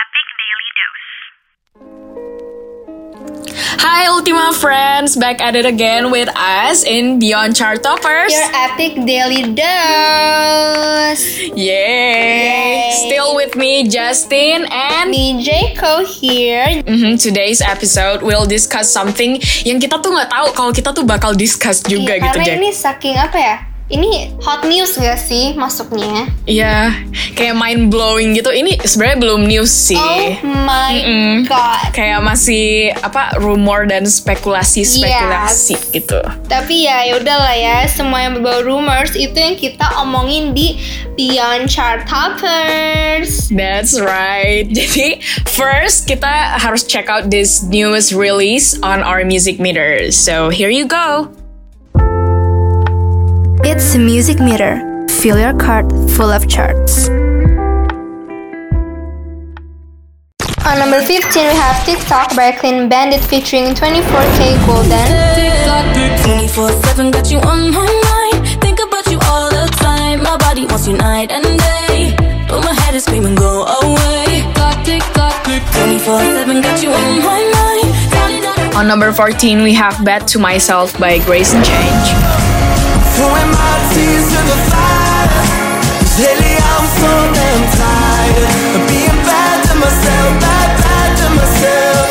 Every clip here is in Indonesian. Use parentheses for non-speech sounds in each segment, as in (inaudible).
Epic Daily Dose. Hi Ultima friends, back at it again with us in Beyond Chart Toppers. Your epic daily dose. Yay! Yay. Still with me, Justin, and Me Jayco here. Mhm, today's episode we'll discuss something yang kita tuh nggak tahu kalau kita tuh bakal discuss juga Iya, gitu, karena Jack. ini saking apa ya? Ini hot news gak sih masuknya? Iya, kayak mind blowing gitu. Ini sebenarnya belum news sih. Oh my Mm-mm. god. Kayak masih apa rumor dan spekulasi-spekulasi gitu. Tapi ya yaudahlah ya, semua yang berbau rumors itu yang kita omongin di Beyond Chart Toppers. That's right. (laughs) Jadi first kita harus check out this newest release on our music meter. So here you go. It's a music meter. Fill your card full of charts. On number 15 we have TikTok by Clean Bandit featuring 24K Golden. 24 7 got you on my mind. Think about you all the time. My body wants you night and day. But my head is screaming, go away. Clock, tick, clock, 24 7 got you on my mind. Daddy, daddy. On number 14 we have Bad to Myself by Grace and Change. Throwing my tears to the fire. Lately I'm so damn tired of being bad to myself, bad, bad to myself.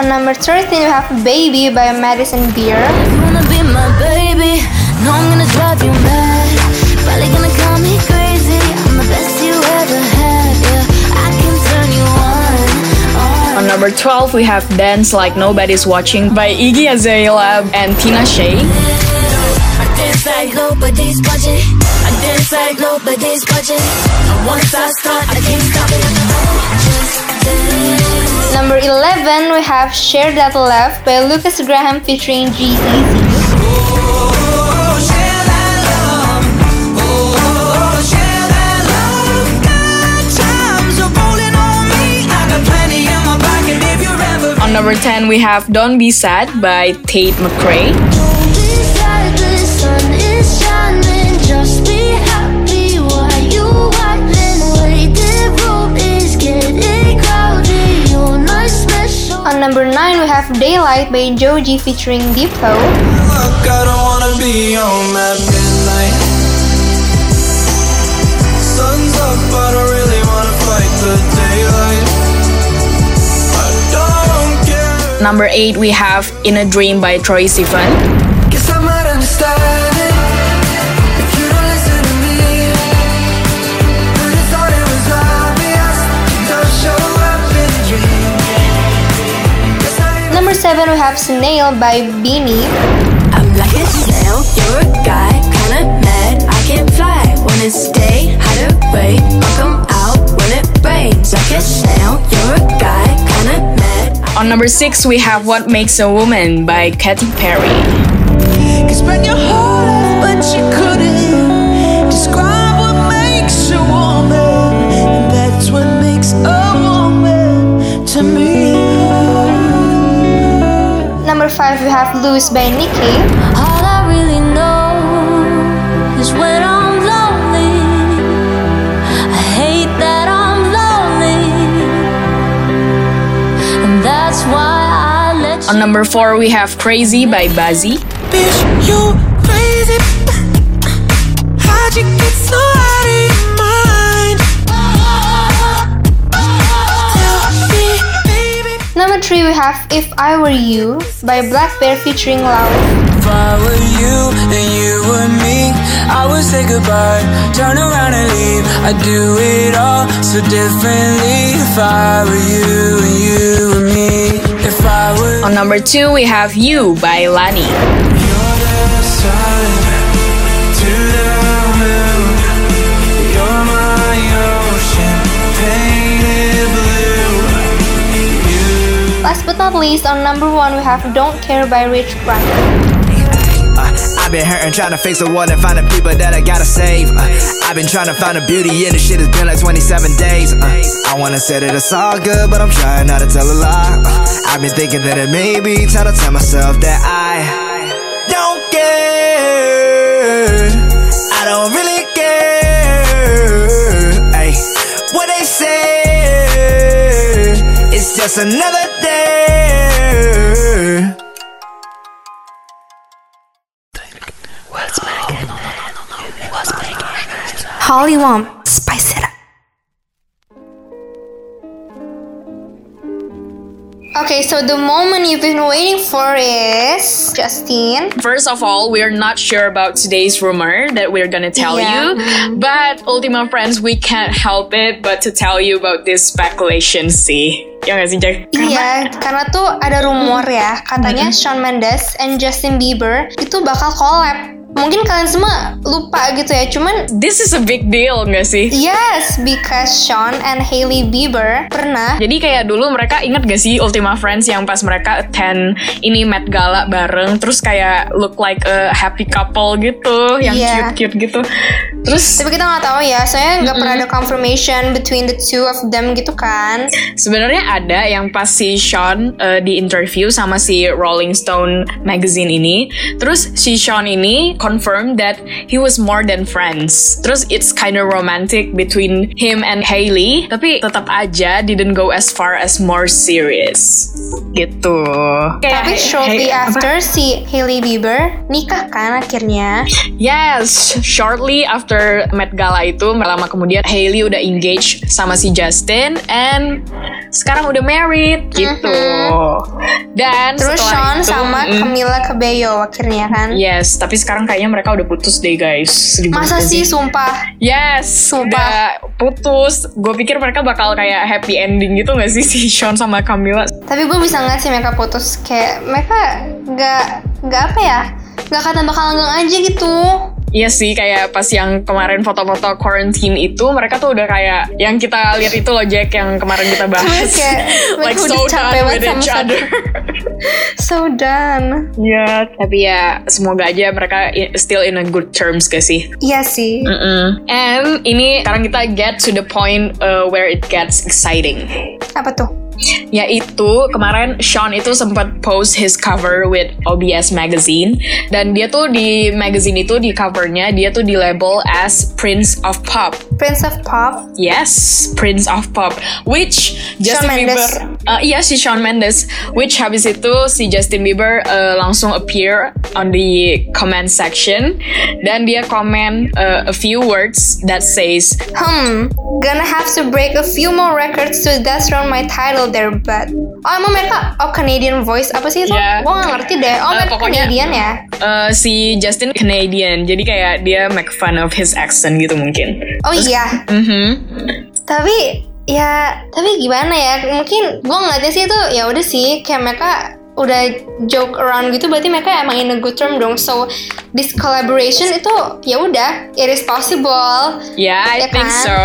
On number 13 we have Baby by Madison Beer. You wanna be my baby? No, I'm gonna drive you mad. Probably gonna call me crazy. I'm the best you ever had. Yeah, I can turn you on. on. On number 12 we have Dance Like Nobody's Watching by Iggy Azalea and Tina Shea. I dance like nobody's watching. I dance like nobody's watching. And once I start, I can't stop it. Just dance. Number 11 we have Share That Love by Lucas Graham featuring G-Eazy. Oh, share that love. Oh, share that love. Good times are rolling on me. I got plenty in my pocket if you're ever. On number 10 we have Don't Be Sad by Tate McRae. number 9 we have Daylight by Joji featuring Deepo. Number 8 we have In a Dream by Troy Sivan. 7 we have Snail by Beanie. I'm like a snail, you're a guy, kinda mad. I can't fly when it's day, hide away. I'll come out when it rains. Like a snail, you're a guy, kinda mad. On number 6 we have What Makes a Woman by Katy Perry. could spend your whole life, but you couldn't describe what makes a woman, and that's what makes a woman to me. Number 5 we have Loose by Nicki. All I really know is when I'm lonely. I hate that I'm lonely. And that's why I let you. On number 4 we have Crazy by Bazzi. Bitch, you crazy. How'd you get so out of Number 3 we have If I Were You by Black Bear featuring Loud. If I were you and you were me, I would say goodbye, turn around and leave. I'd do it all so differently. If I were you and you were me, if I were On number 2 we have You by Lani. Not least on number 1 we have Don't Care by Rich Brian. Uh, I've been hurting, trying to fix the world and find the people that I gotta save. Uh, I've been trying to find the beauty in the shit, it's been like 27 days. Uh, I wanna say that it's all good, but I'm trying not to tell a lie. Uh, I've been thinking that it may be time to tell myself that I don't care. I don't really care. Ay, what they say just another Holly Womp, spice it up. Okay, so the moment you've been waiting for is Justin. First of all, we're not sure about today's rumor that we're gonna tell Yeah. you, but Ultima Friends, we can't help it but to tell you about this speculation sih. Ya nggak sih, Jack? Iya, karena tuh ada rumor ya, katanya Shawn Mendes and Justin Bieber itu bakal collab. Mungkin kalian semua lupa gitu ya, cuman This is a big deal nggak sih? yes, because Shawn and Hailey Bieber pernah Jadi kayak dulu mereka inget gak sih Ultima Friends yang pas mereka attend ini Met Gala bareng terus kayak look like a happy couple gitu yang Iya. cute-cute gitu. Terus Tapi kita nggak tahu ya, soalnya nggak pernah ada confirmation between the two of them gitu kan. sebenarnya ada yang pas si Sean uh, di interview sama si Rolling Stone magazine ini. Terus si Sean ini confirm that he was more than friends. Terus it's kind of romantic between him and Hailey, tapi tetap aja didn't go as far as more serious. Gitu. Tapi Kayak- shortly Hey, apa? after si Hailey Bieber nikah kan akhirnya. Yes, shortly after Met Gala itu, lama kemudian Hailey udah engaged sama si Justin and sekarang udah married gitu. Dan Terus Shawn itu, sama mm, Camila Cabello akhirnya kan. Yes, tapi sekarang kayaknya mereka udah putus deh guys. Masa sih gak sumpah? Yes, Sumpah. udah putus. Gue pikir mereka bakal kayak happy ending gitu gak sih (laughs) si Sean sama Camila? Tapi gue bisa ngeliat sih mereka putus kayak mereka nggak nggak apa ya nggak kata bakal langgang aja gitu. Iya sih, kayak pas yang kemarin foto-foto quarantine itu, mereka tuh udah kayak yang kita lihat itu loh Jack yang kemarin kita bahas, Kayak (laughs) like so done with sama each other. (laughs) So done. Iya, tapi ya semoga aja mereka still in a good terms gak sih? Iya sih. Mm-mm. And ini sekarang kita get to the point uh, where it gets exciting. Apa tuh? Yaitu kemarin Sean itu sempat post his cover with OBS magazine dan dia tuh di magazine itu di covernya dia tuh di label as Prince of Pop. Prince of Pop. Yes, Prince of Pop. Which Justin Mendes. Bieber, uh, iya si Shawn Mendes. Which habis itu si Justin Bieber uh, langsung appear on the comment section dan dia komen uh, a few words that says, Hmm, gonna have to break a few more records to dethrone my title there, but oh emang mereka oh Canadian voice apa sih itu? Yeah. Gue gak ngerti deh. Oh Uh, mereka pokoknya- Canadian ya? uh, si Justin Canadian, jadi kayak dia make fun of his accent gitu mungkin. Oh iya. Mhm. Tapi ya tapi gimana ya? Mungkin gue ngeliatnya sih itu ya udah sih kayak mereka udah joke around gitu berarti mereka emang in a good term dong. So this collaboration itu ya udah it is possible. Ya, I Ya think kan? so.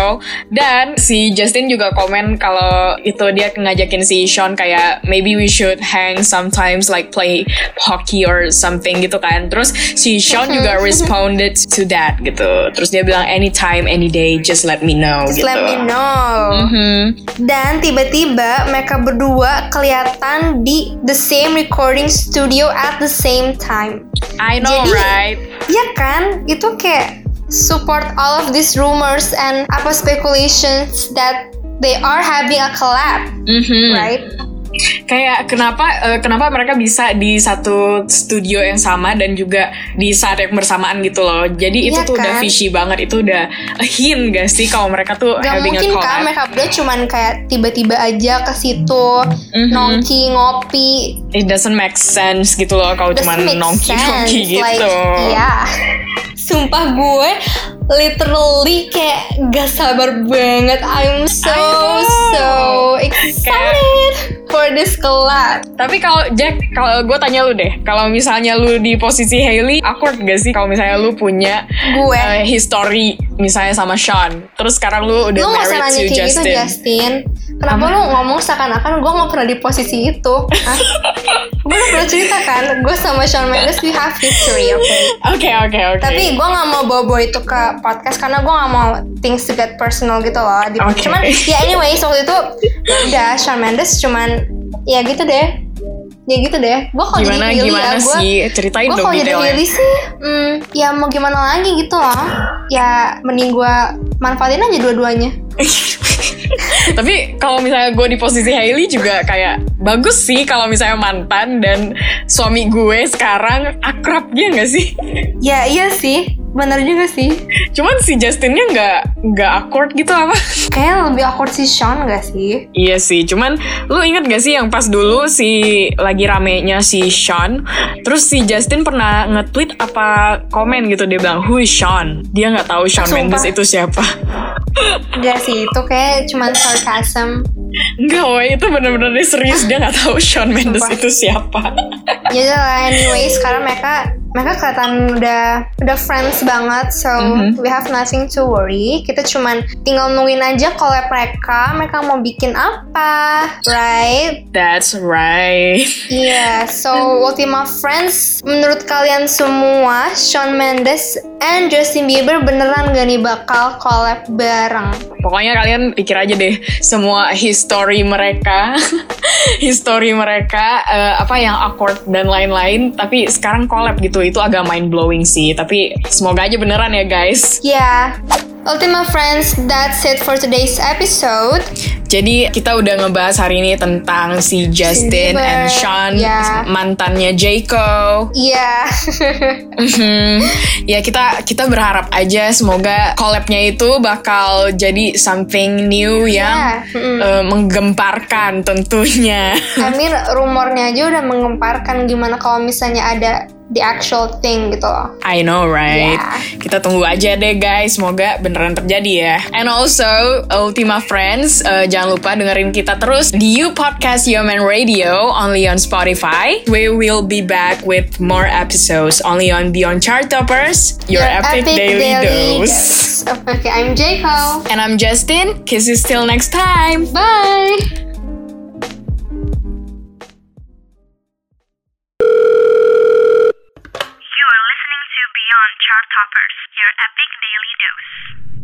Dan si Justin juga komen kalau itu dia ngajakin si Sean kayak maybe we should hang sometimes like play hockey or something gitu kan. Terus si Sean juga responded to that gitu. Terus dia bilang anytime, any day, just let me know Just gitu. let me know. Mhm. Dan tiba-tiba mereka berdua kelihatan di the same recording studio at the same time. I know, Jadi- right? Iya kan? Itu kayak support all of these rumors and apa speculations that they are having a collab, Mhm. right? Kayak kenapa eh, kenapa mereka bisa di satu studio yang sama dan juga di saat yang bersamaan gitu loh. Jadi itu Iya tuh udah kan? fishy banget. Itu udah a hint gak sih kalau mereka tuh Gak having mungkin a kan collab. mereka berdua cuman kayak tiba-tiba aja ke situ Mhm. nongki ngopi It doesn't make sense gitu loh kalau cuma Doesn't make nongki-nongki sense. (laughs) gitu. Like, iya. Sumpah gue literally kayak gak sabar banget. I'm so so excited for this collab. Tapi kalau Jack, kalau gue tanya lu deh, kalau misalnya lu di posisi Hailey, awkward gak sih kalau misalnya lu punya Gue. eh, history misalnya sama Sean, terus sekarang lu udah Lu married to Justin. gitu Justin Kenapa lu ngomong seakan-akan gue gak pernah di posisi itu? (laughs) Gue udah pernah cerita kan Gue sama Shawn Mendes we have history oke Oke oke oke. Tapi gue gak mau bawa-bawa itu ke podcast Karena gue gak mau things to get personal gitu loh Di- Oke. Cuman ya anyway waktu itu ya Udah Shawn Mendes cuman Ya gitu deh ya gitu deh gue kalau jadi Gimana Willy gimana ya gue sih? Ceritain gue dong kalau jadi. Willy sih hmm, ya mau gimana lagi gitu loh ya mending gue manfaatin aja dua-duanya (laughs) Tapi kalau misalnya gue di posisi Hailey juga kayak bagus sih kalau misalnya mantan dan suami gue sekarang akrab dia nggak sih? ya iya sih bener juga sih Cuman si Justinnya nggak nggak awkward gitu apa? kayaknya lebih awkward si Sean gak sih Iya sih, cuman lu inget gak sih yang pas dulu si lagi ramenya si Sean, terus si Justin pernah nge-tweet apa komen gitu dia bilang who is Sean? Dia nggak tahu Sean Sumpah. Mendes itu siapa. Gak sih itu kayak cuman sarcasm Enggak, woy, itu bener-bener dia serius dia nggak tahu Sean Mendes Sumpah. itu siapa. ya lah anyway sekarang mereka mereka kelihatan udah udah friends banget so Mhm. we have nothing to worry kita cuman tinggal nungguin aja collab mereka mereka mau bikin apa right That's right. Iya, so Ultima Friends, menurut kalian semua, Shawn Mendes and Justin Bieber beneran gak nih bakal collab bareng? Pokoknya kalian pikir aja deh semua history mereka, (laughs) history mereka eh, apa yang awkward dan lain-lain, tapi sekarang collab gitu itu agak mind blowing sih. Tapi semoga aja beneran ya guys. Ya, Ultima Friends, that's it for today's episode. Jadi kita udah ngebahas hari ini tentang si Justin Bieber, and Sean, ya. mantannya Jayco. Iya, (laughs) Mhm. ya kita kita berharap aja semoga collabnya itu bakal jadi something new yang Ya, mm. eh, menggemparkan tentunya. Amir rumornya aja udah mengemparkan gimana kalau misalnya ada the actual thing gitu loh. I know right. Ya. Kita tunggu aja deh guys, semoga beneran terjadi ya. And also Ultima Friends, eh, jangan lupa dengerin kita terus di You Podcast Yoman Radio only on Spotify. We will be back with more episodes only on Beyond Chart Toppers, your, epic, daily, dose. dose. Okay, I'm Jaco. And I'm Justin. Kiss you till next time. Bye. You are listening to Beyond Chart Toppers, your epic daily dose.